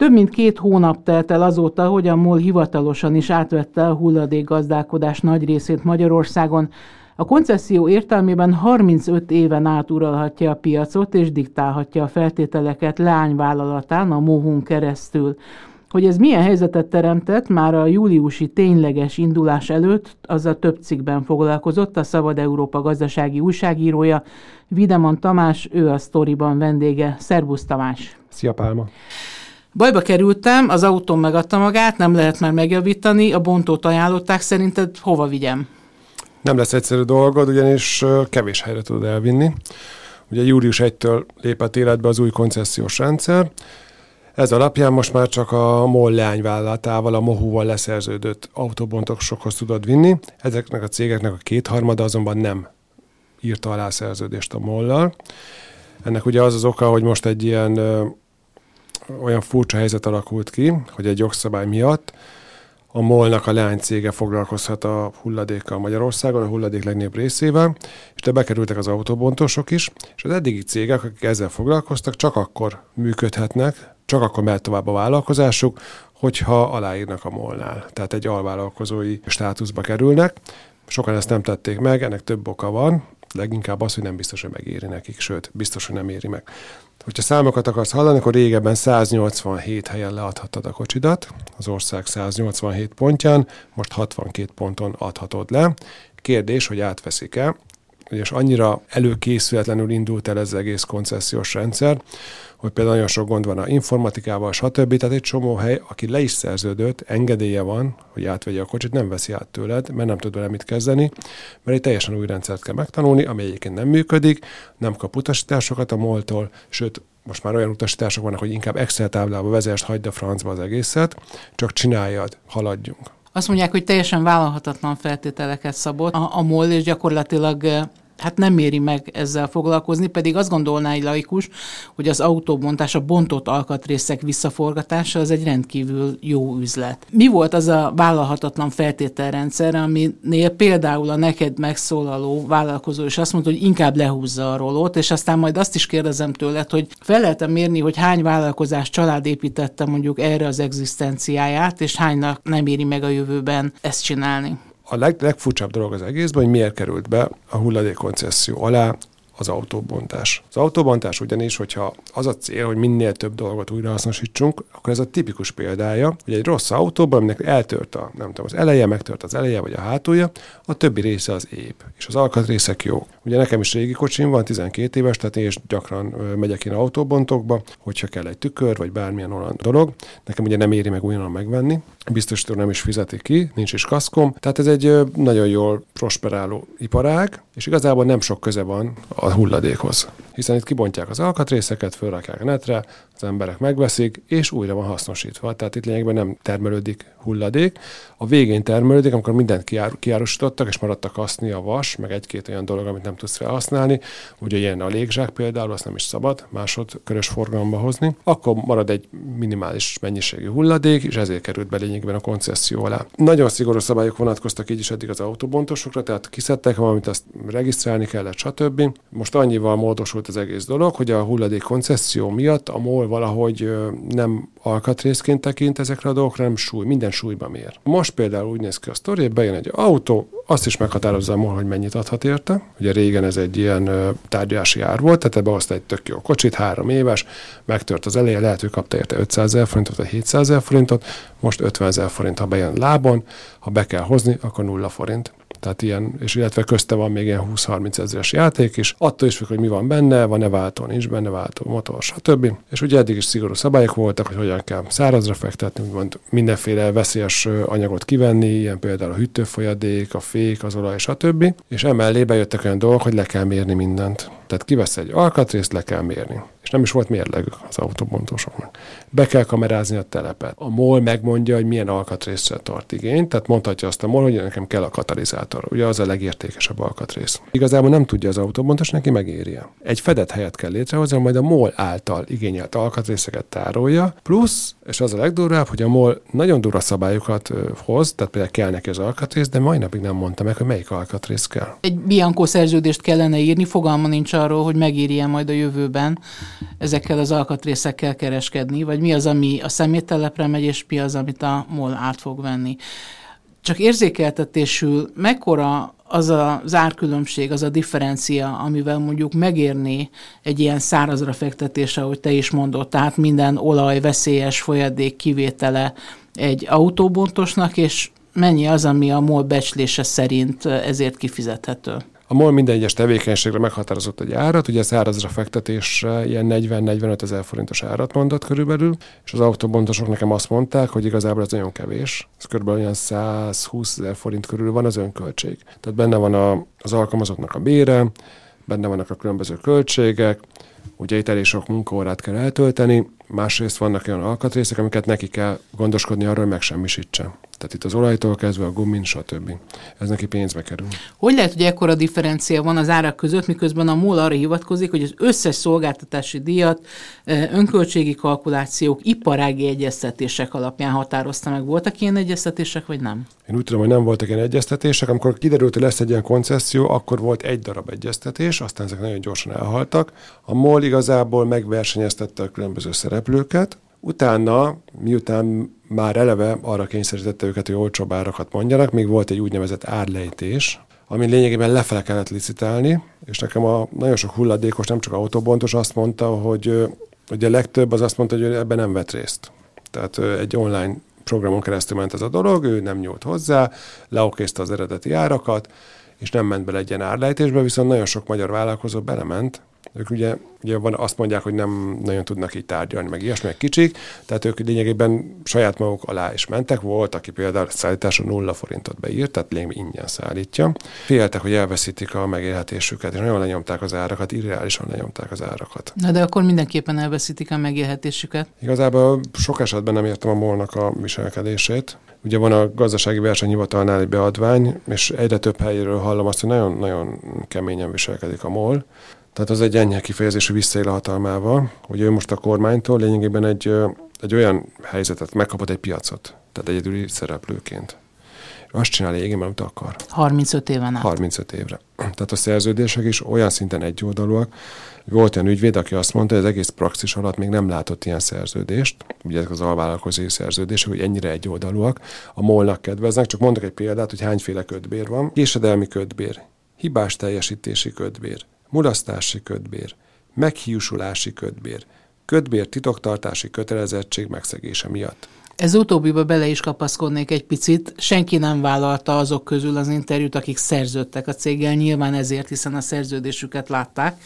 Több mint két hónap telt el azóta, hogy a MOL hivatalosan is átvette a hulladékgazdálkodás nagy részét Magyarországon. A koncesszió értelmében 35 éven át uralhatja a piacot és diktálhatja a feltételeket leányvállalatán, a Mohun keresztül. Hogy ez milyen helyzetet teremtett, már a júliusi tényleges indulás előtt az a több cikkben foglalkozott a Szabad Európa gazdasági újságírója, Videman Tamás, ő a sztoriban vendége. Szervusz Tamás! Szia Pálma! Bajba kerültem, az autóm megadta magát, nem lehet már megjavítani, a bontót ajánlották, szerinted hova vigyem? Nem lesz egyszerű dolgod, ugyanis kevés helyre tud elvinni. Ugye július 1-től lépett életbe az új koncesziós rendszer, ez alapján most már csak a MOL leányvállalatával, a Mohúval leszerződött autóbontosokhoz tudod vinni. Ezeknek a cégeknek a kétharmada azonban nem írta alá szerződést a MOL-lal. Ennek ugye az az oka, hogy most egy ilyen olyan furcsa helyzet alakult ki, hogy egy jogszabály miatt a MOL-nak a leánycége foglalkozhat a hulladékkal Magyarországon, a hulladék legnagyobb részével, és de bekerültek az autóbontosok is, és az eddigi cégek, akik ezzel foglalkoztak, csak akkor működhetnek, csak akkor mehet tovább a vállalkozásuk, hogyha aláírnak a molnál, tehát egy alvállalkozói státuszba kerülnek. Sokan ezt nem tették meg, ennek több oka van, leginkább az, hogy nem biztos, hogy megéri nekik, sőt, biztos, hogy nem éri meg. Hogyha számokat akarsz hallani, akkor régebben 187 helyen leadhattad a kocsidat, az ország 187 pontján, most 62 ponton adhatod le. Kérdés, hogy átveszik-e, és annyira előkészületlenül indult el ez az egész koncesziós rendszer, hogy például nagyon sok gond van a informatikával, stb. Tehát egy csomó hely, aki le is szerződött, engedélye van, hogy átvegye a kocsit, nem veszi át tőled, mert nem tud vele mit kezdeni, mert egy teljesen új rendszert kell megtanulni, ami egyébként nem működik, nem kap utasításokat a moltól, sőt, most már olyan utasítások vannak, hogy inkább Excel táblába vezest, hagyd a francba az egészet, csak csináljad, haladjunk. Azt mondják, hogy teljesen vállalhatatlan feltételeket szabott a, a MOL, és gyakorlatilag hát nem méri meg ezzel foglalkozni, pedig azt gondolná egy laikus, hogy az autóbontás, a bontott alkatrészek visszaforgatása az egy rendkívül jó üzlet. Mi volt az a vállalhatatlan feltételrendszer, aminél például a neked megszólaló vállalkozó is azt mondta, hogy inkább lehúzza a rolót, és aztán majd azt is kérdezem tőled, hogy fel lehetem mérni, hogy hány vállalkozás család építette mondjuk erre az egzisztenciáját, és hánynak nem éri meg a jövőben ezt csinálni a leg, legfurcsább dolog az egészben, hogy miért került be a hulladékkoncesszió alá az autóbontás. Az autóbontás ugyanis, hogyha az a cél, hogy minél több dolgot újrahasznosítsunk, akkor ez a tipikus példája, hogy egy rossz autóban, aminek eltört a, nem tudom, az eleje, megtört az eleje vagy a hátulja, a többi része az ép, és az alkatrészek jók. Ugye nekem is régi kocsim van, 12 éves, tehát én is gyakran megyek én autóbontokba, hogyha kell egy tükör, vagy bármilyen olyan dolog. Nekem ugye nem éri meg újonnan megvenni, biztosító nem is fizeti ki, nincs is kaszkom. Tehát ez egy nagyon jól prosperáló iparág, és igazából nem sok köze van a hulladékhoz. Hiszen itt kibontják az alkatrészeket, fölrakják a netre, az emberek megveszik, és újra van hasznosítva. Tehát itt lényegben nem termelődik hulladék. A végén termelődik, amikor mindent kiár, kiárusítottak, és maradtak haszni a vas, meg egy-két olyan dolog, amit nem tudsz felhasználni. Ugye ilyen a légzsák például, azt nem is szabad másodkörös forgalomba hozni. Akkor marad egy minimális mennyiségű hulladék, és ezért került be lényegben a koncesszió alá. Nagyon szigorú szabályok vonatkoztak így is eddig az autóbontosokra, tehát kiszedtek valamit, azt regisztrálni kellett, stb. Most annyival módosult az egész dolog, hogy a hulladék koncesszió miatt a MOL valahogy nem alkatrészként tekint ezekre a dolgokra, nem súly, minden súlyba mér. Most például úgy néz ki a sztori, bejön egy autó, azt is meghatározza MOL, hogy mennyit adhat érte. Ugye régen ez egy ilyen tárgyalási ár volt, tehát ebbe hozta egy tök jó kocsit, három éves, megtört az eleje, lehet, hogy kapta érte 500 ezer forintot, vagy 700 ezer forintot, most 50 ezer forint, ha bejön lábon, ha be kell hozni, akkor nulla forint. Tehát ilyen, és illetve közte van még ilyen 20-30 ezeres játék is, attól is függ, hogy mi van benne, van-e váltó, nincs benne váltó, motor, stb. És ugye eddig is szigorú szabályok voltak, hogy hogyan kell szárazra fektetni, úgymond mindenféle veszélyes anyagot kivenni, ilyen például a hűtőfolyadék, a fék, az olaj, stb. És emellé bejöttek olyan dolgok, hogy le kell mérni mindent. Tehát kivesz egy alkatrészt, le kell mérni. És nem is volt mérlegük az autóbontosoknak. Be kell kamerázni a telepet. A MOL megmondja, hogy milyen alkatrészre tart igényt, tehát mondhatja azt a MOL, hogy nekem kell a katalizátor. Ugye az a legértékesebb alkatrész. Igazából nem tudja az autóbontos, neki megérje. Egy fedett helyet kell létrehozni, majd a MOL által igényelt alkatrészeket tárolja, plusz, és az a legdurvább, hogy a MOL nagyon durva szabályokat hoz, tehát például kell neki az alkatrész, de mai napig nem mondta meg, hogy melyik alkatrész kell. Egy Bianco szerződést kellene írni, fogalma nincs arról, hogy megírja majd a jövőben ezekkel az alkatrészekkel kereskedni, vagy mi az, ami a szeméttelepre megy, és mi az, amit a MOL át fog venni. Csak érzékeltetésül mekkora az a zárkülönbség, az a differencia, amivel mondjuk megérné egy ilyen szárazra fektetés, ahogy te is mondod, tehát minden olaj, veszélyes folyadék kivétele egy autóbontosnak, és mennyi az, ami a MOL becslése szerint ezért kifizethető? A MOL minden egyes tevékenységre meghatározott egy árat, ugye szárazra fektetésre ilyen 40-45 ezer forintos árat mondott körülbelül, és az autóbontosok nekem azt mondták, hogy igazából ez nagyon kevés. Ez körülbelül olyan 120 ezer forint körül van az önköltség. Tehát benne van a, az alkalmazottnak a bére, benne vannak a különböző költségek, ugye itt elég sok munkaórát kell eltölteni, másrészt vannak olyan alkatrészek, amiket neki kell gondoskodni arról, hogy megsemmisítse. Tehát itt az olajtól kezdve a gumin, stb. Ez neki pénzbe kerül. Hogy lehet, hogy ekkora differencia van az árak között, miközben a MOL arra hivatkozik, hogy az összes szolgáltatási díjat önköltségi kalkulációk, iparági egyeztetések alapján határozta meg. Voltak ilyen egyeztetések, vagy nem? Én úgy tudom, hogy nem voltak ilyen egyeztetések. Amikor kiderült, hogy lesz egy ilyen koncesszió, akkor volt egy darab egyeztetés, aztán ezek nagyon gyorsan elhaltak. A MOL igazából megversenyeztette a különböző szereplőket, Utána, miután már eleve arra kényszerítette őket, hogy olcsóbb árakat mondjanak, még volt egy úgynevezett árlejtés, ami lényegében lefele kellett licitálni, és nekem a nagyon sok hulladékos, nem csak autóbontos azt mondta, hogy ugye a legtöbb az azt mondta, hogy ebben nem vett részt. Tehát egy online programon keresztül ment ez a dolog, ő nem nyúlt hozzá, leokézte az eredeti árakat, és nem ment bele egy ilyen árlejtésbe, viszont nagyon sok magyar vállalkozó belement, ők ugye, ugye van, azt mondják, hogy nem nagyon tudnak így tárgyalni, meg ilyesmi, meg kicsik, tehát ők lényegében saját maguk alá is mentek. Volt, aki például szállításon nulla forintot beírt, tehát lényegében ingyen szállítja. Féltek, hogy elveszítik a megélhetésüket, és nagyon lenyomták az árakat, irreálisan lenyomták az árakat. Na de akkor mindenképpen elveszítik a megélhetésüket. Igazából sok esetben nem értem a molnak a viselkedését. Ugye van a gazdasági versenyhivatalnál egy beadvány, és egyre több helyéről hallom azt, hogy nagyon-nagyon keményen viselkedik a MOL. Tehát az egy enyhe kifejezésű visszaél a hatalmával, hogy ő most a kormánytól lényegében egy, egy olyan helyzetet megkapott egy piacot, tehát egyedüli szereplőként. Azt csinálja igen, amit akar. 35 éven át. 35 évre. Tehát a szerződések is olyan szinten egyoldalúak, volt olyan ügyvéd, aki azt mondta, hogy az egész praxis alatt még nem látott ilyen szerződést, ugye ezek az alvállalkozói szerződések, hogy ennyire egyoldalúak, a molnak kedveznek. Csak mondok egy példát, hogy hányféle ködbér van. Késedelmi ködbér, hibás teljesítési ködbér, mulasztási ködbér, meghiúsulási ködbér, ködbér titoktartási kötelezettség megszegése miatt. Ez utóbbiba bele is kapaszkodnék egy picit. Senki nem vállalta azok közül az interjút, akik szerződtek a céggel, nyilván ezért, hiszen a szerződésüket látták.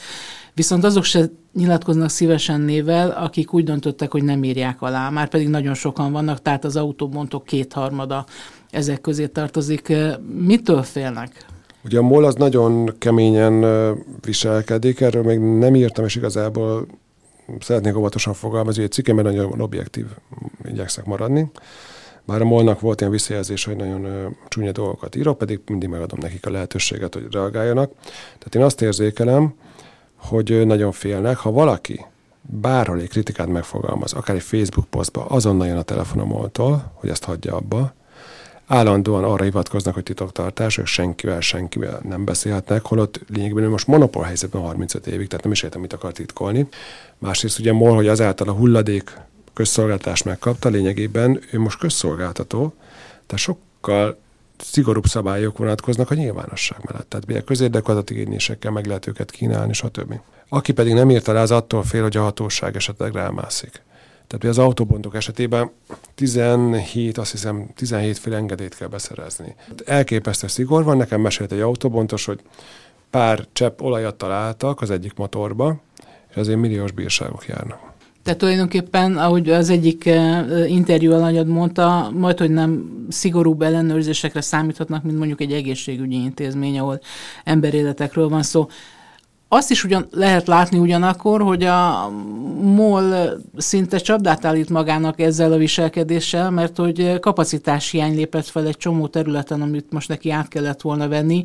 Viszont azok se nyilatkoznak szívesen nével, akik úgy döntöttek, hogy nem írják alá. Már pedig nagyon sokan vannak, tehát az autóbontok kétharmada ezek közé tartozik. Mitől félnek? Ugye a MOL az nagyon keményen viselkedik, erről még nem írtam, és igazából szeretnék óvatosan fogalmazni, hogy egy cikkemben nagyon objektív igyekszek maradni. Bár a molnak volt ilyen visszajelzés, hogy nagyon ö, csúnya dolgokat írok, pedig mindig megadom nekik a lehetőséget, hogy reagáljanak. Tehát én azt érzékelem, hogy nagyon félnek, ha valaki bárhol egy kritikát megfogalmaz, akár egy Facebook posztba, azonnal jön a telefonomoltól, hogy ezt hagyja abba, állandóan arra hivatkoznak, hogy titoktartás, ők senkivel, senkivel nem beszélhetnek, holott lényegében ő most monopól helyzetben 35 évig, tehát nem is értem, mit akar titkolni. Másrészt ugye MOL, hogy azáltal a hulladék közszolgáltást megkapta, lényegében ő most közszolgáltató, tehát sokkal szigorúbb szabályok vonatkoznak a nyilvánosság mellett. Tehát milyen közérdekű adatigényésekkel meg lehet őket kínálni, stb. Aki pedig nem írta rá, az attól fél, hogy a hatóság esetleg rámászik. Tehát az autópontok esetében 17, azt hiszem 17 fél engedélyt kell beszerezni. Elképesztő szigor van, nekem mesélt egy autópontos, hogy pár csepp olajat találtak az egyik motorba, és azért milliós bírságok járnak. Tehát tulajdonképpen, ahogy az egyik eh, interjú alanyad mondta, majd, hogy nem szigorúbb ellenőrzésekre számíthatnak, mint mondjuk egy egészségügyi intézmény, ahol emberéletekről van szó Azt is ugyan lehet látni ugyanakkor, hogy a MOL szinte csapdát állít magának ezzel a viselkedéssel, mert hogy kapacitás hiány lépett fel egy csomó területen, amit most neki át kellett volna venni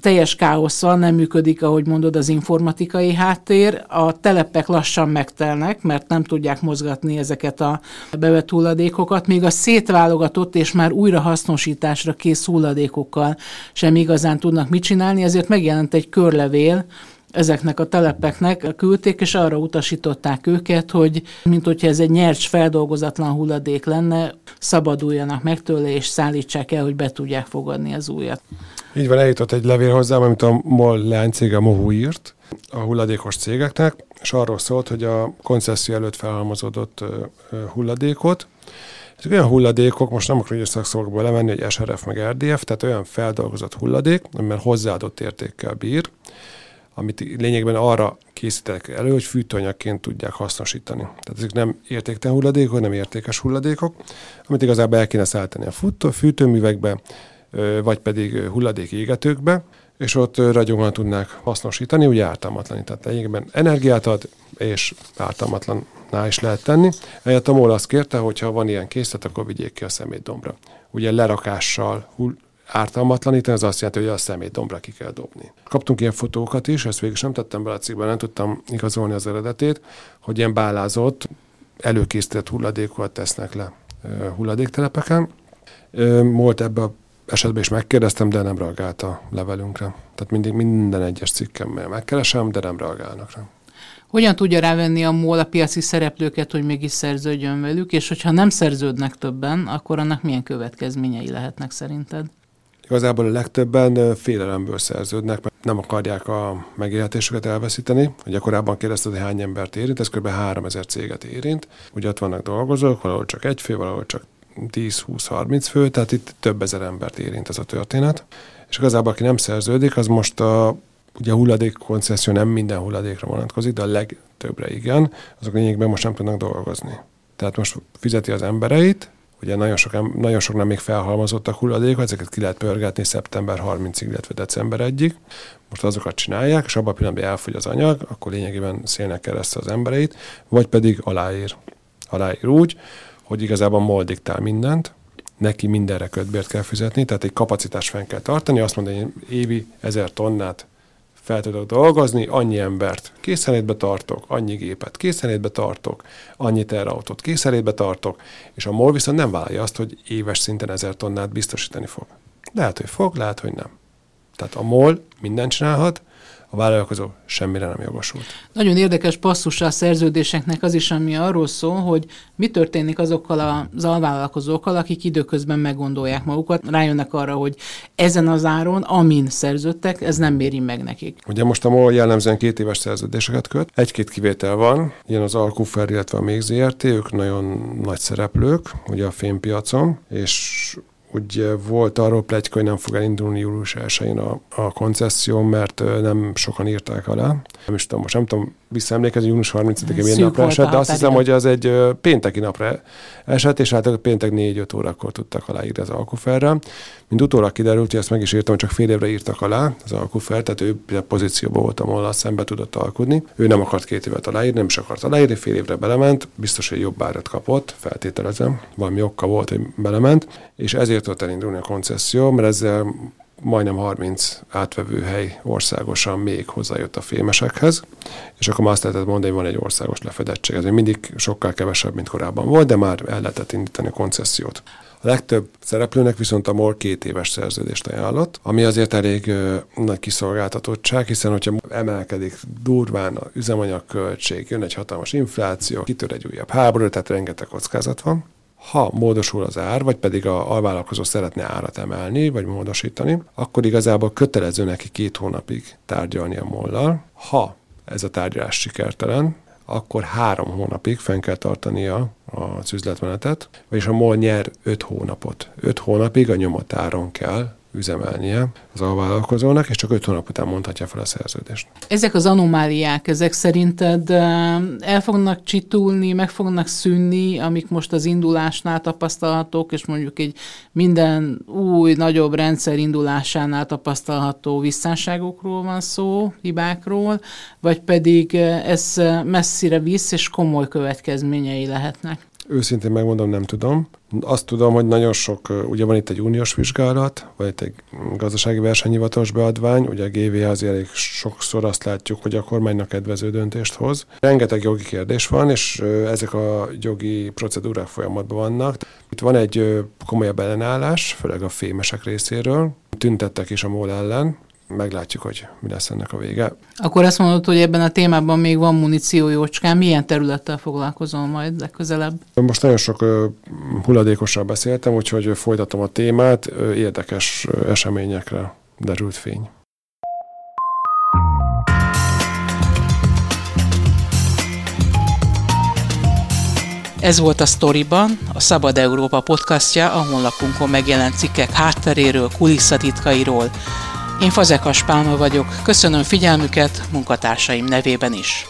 teljes káosszal nem működik, ahogy mondod, az informatikai háttér. A telepek lassan megtelnek, mert nem tudják mozgatni ezeket a bevett hulladékokat, még a szétválogatott és már újra hasznosításra kész hulladékokkal sem igazán tudnak mit csinálni, ezért megjelent egy körlevél, ezeknek a telepeknek küldték, és arra utasították őket, hogy mint hogyha ez egy nyercs, feldolgozatlan hulladék lenne, szabaduljanak meg tőle, és szállítsák el, hogy be tudják fogadni az újat. Így van, eljutott egy levél hozzám, amit a MOL leánycége Mohu írt a hulladékos cégeknek, és arról szólt, hogy a koncesszió előtt felhalmozódott hulladékot, ezek olyan hulladékok, most nem akarok szakszavakból lemenni, hogy SRF meg RDF, tehát olyan feldolgozott hulladék, amiben hozzáadott értékkel bír, amit lényegben arra készítek elő, hogy fűtőanyagként tudják hasznosítani. Tehát ezek nem értéktelen hulladékok, nem értékes hulladékok, amit igazából el kéne szállítani a fűtőművekbe, vagy pedig hulladék égetőkbe, és ott ragyogóan tudnák hasznosítani, ugye ártalmatlan. Tehát lényegben energiát ad, és ártalmatlanná is lehet tenni. Egyet a MOL azt kérte, hogy ha van ilyen készlet, akkor vigyék ki a szemétdombra. Ugye lerakással ártalmatlanítani, az azt jelenti, hogy a szemétdombra ki kell dobni. Kaptunk ilyen fotókat is, ezt végül sem tettem bele a cikkben, nem tudtam igazolni az eredetét, hogy ilyen bálázott, előkészített hulladékokat tesznek le hulladéktelepeken. Volt ebbe a esetben is megkérdeztem, de nem reagált a levelünkre. Tehát mindig minden egyes cikkemmel megkeresem, de nem reagálnak rá. Hogyan tudja rávenni a MOL a piaci szereplőket, hogy mégis szerződjön velük, és hogyha nem szerződnek többen, akkor annak milyen következményei lehetnek szerinted? Igazából a legtöbben félelemből szerződnek, mert nem akarják a megélhetésüket elveszíteni. Ugye korábban kérdezted, hogy hány embert érint, ez kb. 3000 céget érint. Ugye ott vannak dolgozók, valahol csak egy fő, valahol csak 10-20-30 fő, tehát itt több ezer embert érint ez a történet. És igazából, aki nem szerződik, az most a ugye a hulladék koncesszió nem minden hulladékra vonatkozik, de a legtöbbre igen, azok lényegben most nem tudnak dolgozni. Tehát most fizeti az embereit, ugye nagyon, sok, nagyon nem még felhalmozottak hulladékot, ezeket ki lehet pörgetni szeptember 30-ig, illetve december 1-ig. Most azokat csinálják, és abban a pillanatban elfogy az anyag, akkor lényegében szélnek keresztül az embereit, vagy pedig aláír. Aláír úgy, hogy igazából MOL diktál mindent, neki mindenre kötbért kell fizetni, tehát egy kapacitást fenn kell tartani, azt mondani, hogy évi ezer tonnát fel tudok dolgozni, annyi embert készenlétbe tartok, annyi gépet készenlétbe tartok, annyi terautót készenlétbe tartok, és a MOL viszont nem vállalja azt, hogy éves szinten ezer tonnát biztosítani fog. Lehet, hogy fog, lehet, hogy nem. Tehát a MOL mindent csinálhat, a vállalkozó semmire nem jogosult. Nagyon érdekes passzusa a szerződéseknek az is, ami arról szól, hogy mi történik azokkal az alvállalkozókkal, akik időközben meggondolják magukat, rájönnek arra, hogy ezen az áron, amin szerződtek, ez nem méri meg nekik. Ugye most a MOL jellemzően két éves szerződéseket köt. Egy-két kivétel van, ilyen az Alkufer, illetve a még ZRT, ők nagyon nagy szereplők, ugye a fémpiacon, és úgy volt arról pletyka, hogy nem fog elindulni július 1 a, a koncesszió, mert nem sokan írták alá. Nem is tudom, most nem tudom visszaemlékezni, június 30-én milyen napra esett, de azt hiszem, hogy az egy pénteki napra esett, és hát péntek 4-5 órakor tudtak aláírni az alkuferre. Mint utólag kiderült, hogy ezt meg is írtam, csak fél évre írtak alá az alkufer, tehát ő a pozícióban volt, ahol szembe tudott alkudni. Ő nem akart két évet aláírni, nem is akart aláírni, fél évre belement, biztos, hogy jobb árat kapott, feltételezem, valami okka volt, hogy belement, és ezért tudott elindulni a koncesszió, mert ezzel majdnem 30 átvevő hely országosan még hozzájött a fémesekhez, és akkor már azt lehetett mondani, hogy van egy országos lefedettség. Ez még mindig sokkal kevesebb, mint korábban volt, de már el lehetett indítani a koncesziót. A legtöbb szereplőnek viszont a MOL két éves szerződést ajánlott, ami azért elég ö, nagy kiszolgáltatottság, hiszen hogyha emelkedik durván a üzemanyagköltség, jön egy hatalmas infláció, kitör egy újabb háború, tehát rengeteg kockázat van, ha módosul az ár, vagy pedig a alvállalkozó szeretne árat emelni, vagy módosítani, akkor igazából kötelező neki két hónapig tárgyalni a mollal. Ha ez a tárgyalás sikertelen, akkor három hónapig fenn kell tartania az üzletmenetet, vagyis a MOL nyer öt hónapot. Öt hónapig a nyomott áron kell üzemelnie az alvállalkozónak, és csak öt hónap után mondhatja fel a szerződést. Ezek az anomáliák, ezek szerinted el fognak csitulni, meg fognak szűnni, amik most az indulásnál tapasztalhatók, és mondjuk egy minden új, nagyobb rendszer indulásánál tapasztalható visszásságokról van szó, hibákról, vagy pedig ez messzire visz, és komoly következményei lehetnek? Őszintén megmondom, nem tudom. Azt tudom, hogy nagyon sok, ugye van itt egy uniós vizsgálat, vagy itt egy gazdasági versenyhivatalos beadvány, ugye a GVA azért elég sokszor azt látjuk, hogy a kormánynak kedvező döntést hoz. Rengeteg jogi kérdés van, és ezek a jogi procedúrák folyamatban vannak. Itt van egy komolyabb ellenállás, főleg a fémesek részéről, tüntettek is a MOL ellen, meglátjuk, hogy mi lesz ennek a vége. Akkor azt mondod, hogy ebben a témában még van muníció jócskán. Milyen területtel foglalkozol majd legközelebb? Most nagyon sok hulladékossal beszéltem, úgyhogy folytatom a témát. Érdekes eseményekre derült fény. Ez volt a Storyban, a Szabad Európa podcastja, a honlapunkon megjelent cikkek hátteréről, kulisszatitkairól, én Fazekas Pálma vagyok, köszönöm figyelmüket munkatársaim nevében is.